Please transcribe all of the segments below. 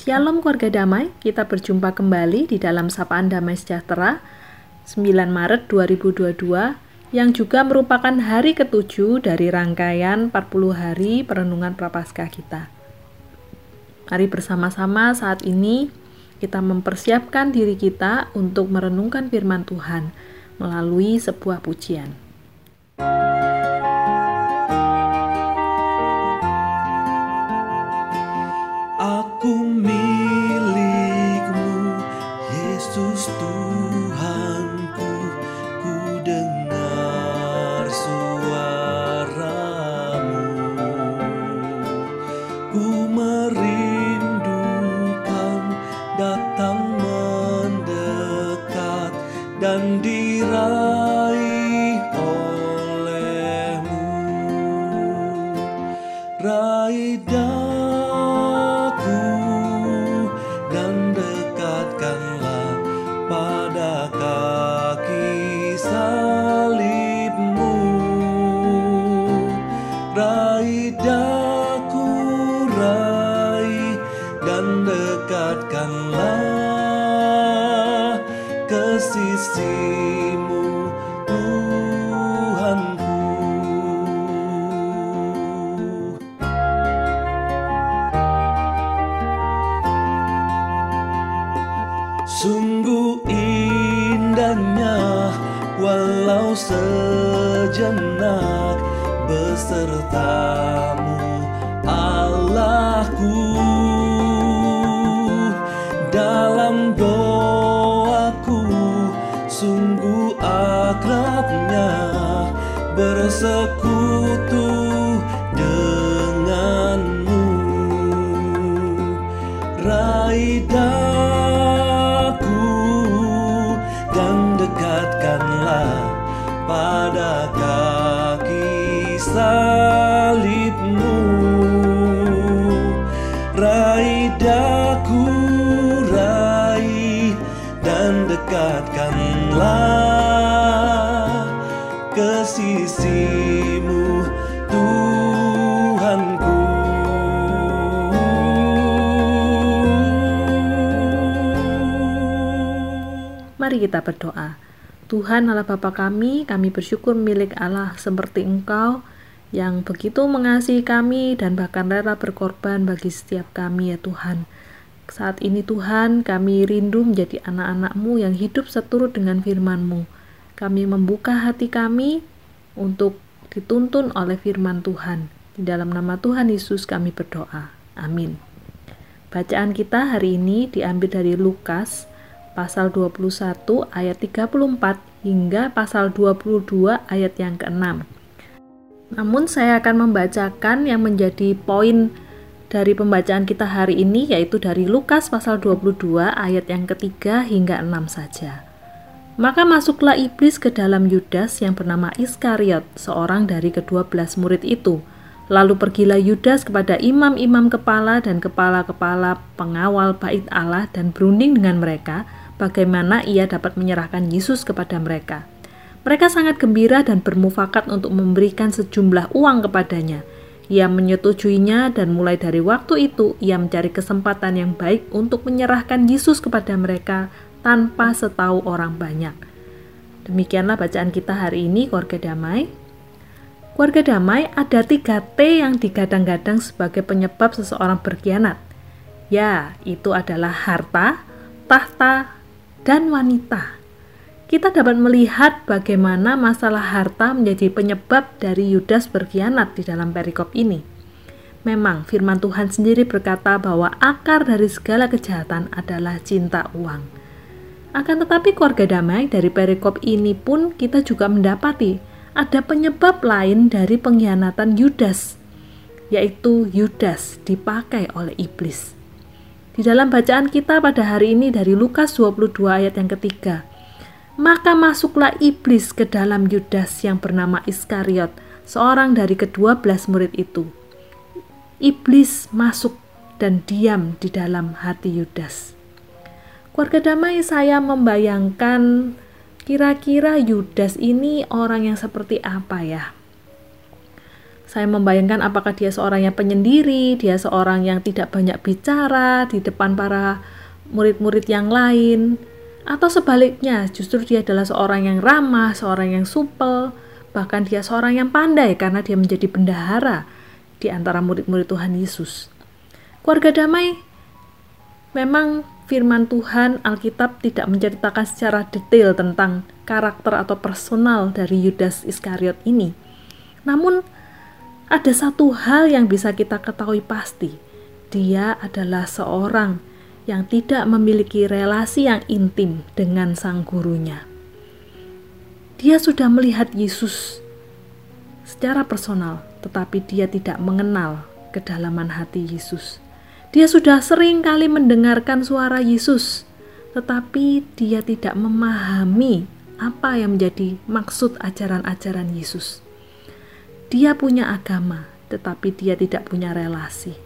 Shalom keluarga damai, kita berjumpa kembali di dalam Sapaan Damai Sejahtera 9 Maret 2022 yang juga merupakan hari ketujuh dari rangkaian 40 hari perenungan Prapaskah kita. Mari bersama-sama saat ini kita mempersiapkan diri kita untuk merenungkan firman Tuhan melalui sebuah pujian. diraih olehmu. Raih daku dan dekatkanlah pada kaki salibmu. Raih daku Sungguh indahnya walau sejenak besertamu akrabnya bersekutu denganmu. Raida pada kaki salibmu. Raih daku raih dan dekatkanlah Mari kita berdoa. Tuhan Allah Bapa kami, kami bersyukur milik Allah seperti Engkau yang begitu mengasihi kami dan bahkan rela berkorban bagi setiap kami ya Tuhan. Saat ini Tuhan, kami rindu menjadi anak-anakmu yang hidup seturut dengan firman-Mu. Kami membuka hati kami untuk dituntun oleh firman Tuhan. Di dalam nama Tuhan Yesus kami berdoa. Amin. Bacaan kita hari ini diambil dari Lukas pasal 21 ayat 34 hingga pasal 22 ayat yang ke-6. Namun saya akan membacakan yang menjadi poin dari pembacaan kita hari ini yaitu dari Lukas pasal 22 ayat yang ketiga hingga 6 saja. Maka masuklah iblis ke dalam Yudas yang bernama Iskariot, seorang dari kedua belas murid itu. Lalu pergilah Yudas kepada imam-imam kepala dan kepala-kepala pengawal bait Allah dan berunding dengan mereka, bagaimana ia dapat menyerahkan Yesus kepada mereka. Mereka sangat gembira dan bermufakat untuk memberikan sejumlah uang kepadanya. Ia menyetujuinya dan mulai dari waktu itu ia mencari kesempatan yang baik untuk menyerahkan Yesus kepada mereka tanpa setahu orang banyak. Demikianlah bacaan kita hari ini, keluarga damai. Keluarga damai ada tiga T yang digadang-gadang sebagai penyebab seseorang berkhianat. Ya, itu adalah harta, tahta, dan wanita. Kita dapat melihat bagaimana masalah harta menjadi penyebab dari Yudas berkhianat di dalam perikop ini. Memang firman Tuhan sendiri berkata bahwa akar dari segala kejahatan adalah cinta uang. Akan tetapi keluarga damai dari perikop ini pun kita juga mendapati ada penyebab lain dari pengkhianatan Yudas, yaitu Yudas dipakai oleh iblis. Di dalam bacaan kita pada hari ini dari Lukas 22 ayat yang ketiga. Maka masuklah iblis ke dalam Yudas yang bernama Iskariot, seorang dari kedua belas murid itu. Iblis masuk dan diam di dalam hati Yudas. Keluarga damai saya membayangkan kira-kira Yudas ini orang yang seperti apa ya? Saya membayangkan apakah dia seorang yang penyendiri, dia seorang yang tidak banyak bicara di depan para murid-murid yang lain, atau sebaliknya, justru dia adalah seorang yang ramah, seorang yang supel, bahkan dia seorang yang pandai karena dia menjadi bendahara di antara murid-murid Tuhan Yesus. Keluarga damai memang firman Tuhan Alkitab tidak menceritakan secara detail tentang karakter atau personal dari Yudas Iskariot ini. Namun ada satu hal yang bisa kita ketahui pasti, dia adalah seorang yang tidak memiliki relasi yang intim dengan sang gurunya. Dia sudah melihat Yesus secara personal, tetapi dia tidak mengenal kedalaman hati Yesus. Dia sudah sering kali mendengarkan suara Yesus, tetapi dia tidak memahami apa yang menjadi maksud ajaran-ajaran Yesus. Dia punya agama, tetapi dia tidak punya relasi.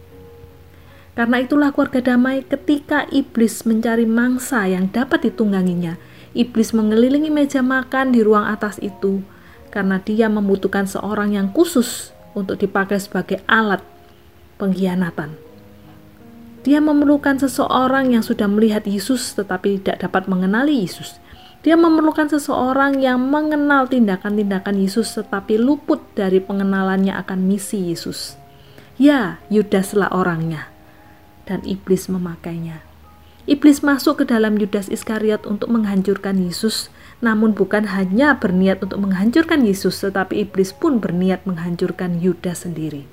Karena itulah keluarga damai ketika iblis mencari mangsa yang dapat ditungganginya, iblis mengelilingi meja makan di ruang atas itu karena dia membutuhkan seorang yang khusus untuk dipakai sebagai alat pengkhianatan. Dia memerlukan seseorang yang sudah melihat Yesus tetapi tidak dapat mengenali Yesus. Dia memerlukan seseorang yang mengenal tindakan-tindakan Yesus tetapi luput dari pengenalannya akan misi Yesus. Ya, Yudaslah orangnya. Dan iblis memakainya. Iblis masuk ke dalam Yudas Iskariot untuk menghancurkan Yesus, namun bukan hanya berniat untuk menghancurkan Yesus, tetapi iblis pun berniat menghancurkan Yudas sendiri.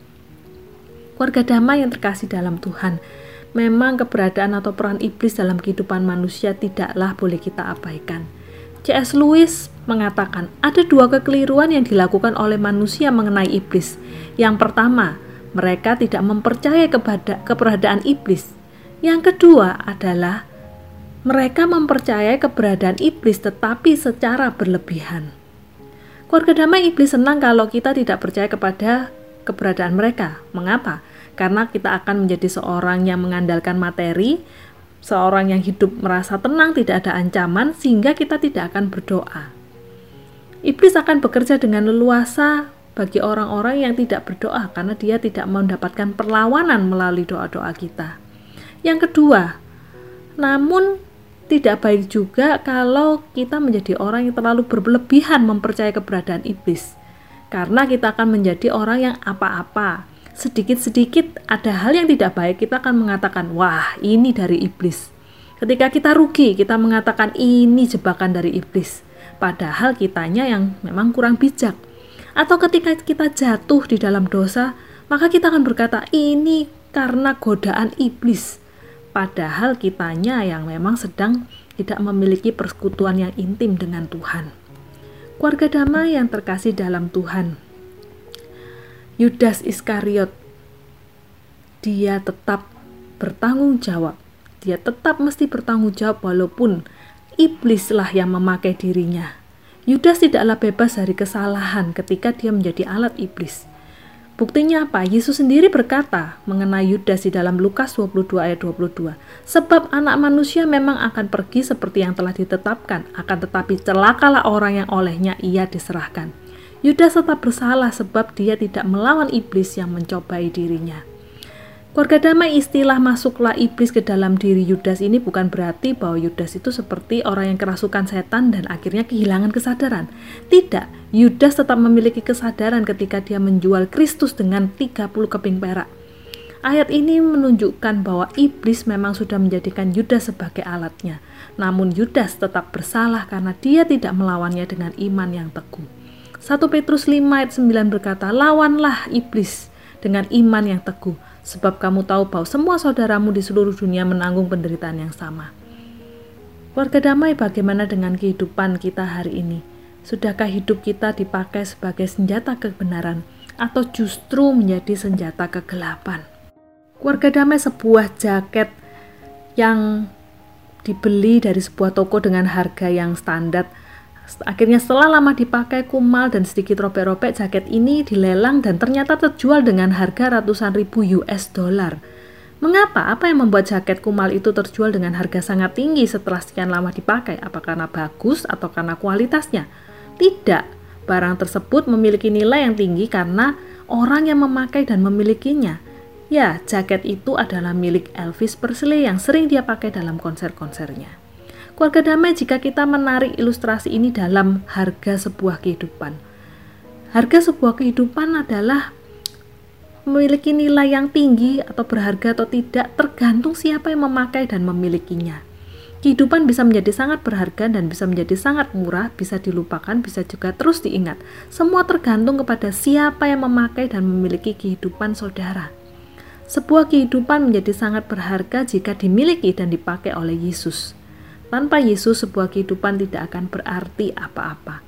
Keluarga damai yang terkasih dalam Tuhan, memang keberadaan atau peran iblis dalam kehidupan manusia tidaklah boleh kita abaikan. C.S. Lewis mengatakan ada dua kekeliruan yang dilakukan oleh manusia mengenai iblis. Yang pertama, mereka tidak mempercayai keberadaan iblis. Yang kedua adalah mereka mempercayai keberadaan iblis tetapi secara berlebihan. Keluarga damai iblis senang kalau kita tidak percaya kepada keberadaan mereka. Mengapa? Karena kita akan menjadi seorang yang mengandalkan materi, seorang yang hidup merasa tenang, tidak ada ancaman, sehingga kita tidak akan berdoa. Iblis akan bekerja dengan leluasa bagi orang-orang yang tidak berdoa karena dia tidak mendapatkan perlawanan melalui doa-doa kita. Yang kedua, namun tidak baik juga kalau kita menjadi orang yang terlalu berlebihan mempercayai keberadaan iblis. Karena kita akan menjadi orang yang apa-apa, sedikit-sedikit ada hal yang tidak baik, kita akan mengatakan, "Wah, ini dari iblis." Ketika kita rugi, kita mengatakan ini jebakan dari iblis. Padahal kitanya yang memang kurang bijak. Atau ketika kita jatuh di dalam dosa, maka kita akan berkata, "Ini karena godaan iblis." Padahal kitanya yang memang sedang tidak memiliki persekutuan yang intim dengan Tuhan. Keluarga damai yang terkasih dalam Tuhan, Yudas Iskariot dia tetap bertanggung jawab. Dia tetap mesti bertanggung jawab walaupun iblislah yang memakai dirinya. Yudas tidaklah bebas dari kesalahan ketika dia menjadi alat iblis. Buktinya apa? Yesus sendiri berkata mengenai Yudas di dalam Lukas 22 ayat 22. Sebab anak manusia memang akan pergi seperti yang telah ditetapkan, akan tetapi celakalah orang yang olehnya ia diserahkan. Yudas tetap bersalah sebab dia tidak melawan iblis yang mencobai dirinya. Keluarga damai istilah masuklah iblis ke dalam diri Yudas ini bukan berarti bahwa Yudas itu seperti orang yang kerasukan setan dan akhirnya kehilangan kesadaran. Tidak, Yudas tetap memiliki kesadaran ketika dia menjual Kristus dengan 30 keping perak. Ayat ini menunjukkan bahwa iblis memang sudah menjadikan Yudas sebagai alatnya. Namun Yudas tetap bersalah karena dia tidak melawannya dengan iman yang teguh. 1 Petrus 5 ayat 9 berkata, Lawanlah iblis dengan iman yang teguh, sebab kamu tahu bahwa semua saudaramu di seluruh dunia menanggung penderitaan yang sama. Warga damai bagaimana dengan kehidupan kita hari ini? Sudahkah hidup kita dipakai sebagai senjata kebenaran atau justru menjadi senjata kegelapan? Warga damai sebuah jaket yang dibeli dari sebuah toko dengan harga yang standar Akhirnya setelah lama dipakai kumal dan sedikit robek-robek, jaket ini dilelang dan ternyata terjual dengan harga ratusan ribu US dollar. Mengapa? Apa yang membuat jaket kumal itu terjual dengan harga sangat tinggi setelah sekian lama dipakai? Apa karena bagus atau karena kualitasnya? Tidak. Barang tersebut memiliki nilai yang tinggi karena orang yang memakai dan memilikinya. Ya, jaket itu adalah milik Elvis Presley yang sering dia pakai dalam konser-konsernya. Keluarga damai jika kita menarik ilustrasi ini dalam harga sebuah kehidupan. Harga sebuah kehidupan adalah memiliki nilai yang tinggi atau berharga atau tidak tergantung siapa yang memakai dan memilikinya. Kehidupan bisa menjadi sangat berharga dan bisa menjadi sangat murah, bisa dilupakan, bisa juga terus diingat. Semua tergantung kepada siapa yang memakai dan memiliki kehidupan saudara. Sebuah kehidupan menjadi sangat berharga jika dimiliki dan dipakai oleh Yesus. Tanpa Yesus, sebuah kehidupan tidak akan berarti apa-apa.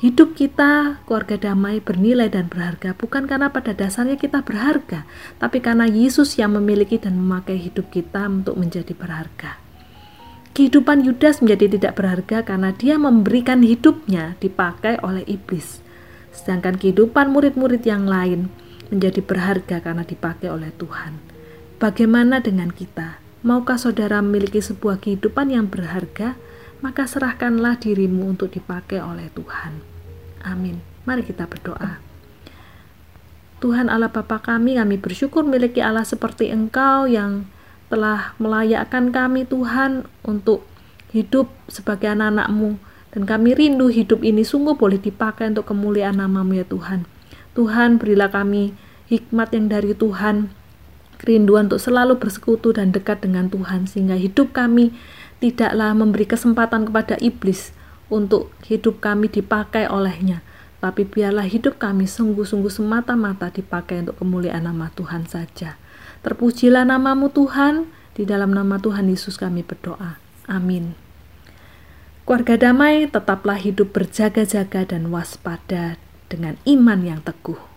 Hidup kita, keluarga damai, bernilai dan berharga bukan karena pada dasarnya kita berharga, tapi karena Yesus yang memiliki dan memakai hidup kita untuk menjadi berharga. Kehidupan Yudas menjadi tidak berharga karena dia memberikan hidupnya dipakai oleh iblis. Sedangkan kehidupan murid-murid yang lain menjadi berharga karena dipakai oleh Tuhan. Bagaimana dengan kita? Maukah saudara memiliki sebuah kehidupan yang berharga? maka serahkanlah dirimu untuk dipakai oleh Tuhan. Amin. Mari kita berdoa. Tuhan Allah Bapa kami, kami bersyukur memiliki Allah seperti Engkau yang telah melayakkan kami Tuhan untuk hidup sebagai anak-anakmu dan kami rindu hidup ini sungguh boleh dipakai untuk kemuliaan namamu ya Tuhan. Tuhan berilah kami hikmat yang dari Tuhan, kerinduan untuk selalu bersekutu dan dekat dengan Tuhan sehingga hidup kami tidaklah memberi kesempatan kepada iblis untuk hidup kami dipakai olehnya, tapi biarlah hidup kami sungguh-sungguh semata-mata dipakai untuk kemuliaan nama Tuhan saja. Terpujilah namamu Tuhan, di dalam nama Tuhan Yesus kami berdoa. Amin. Keluarga damai tetaplah hidup berjaga-jaga dan waspada dengan iman yang teguh.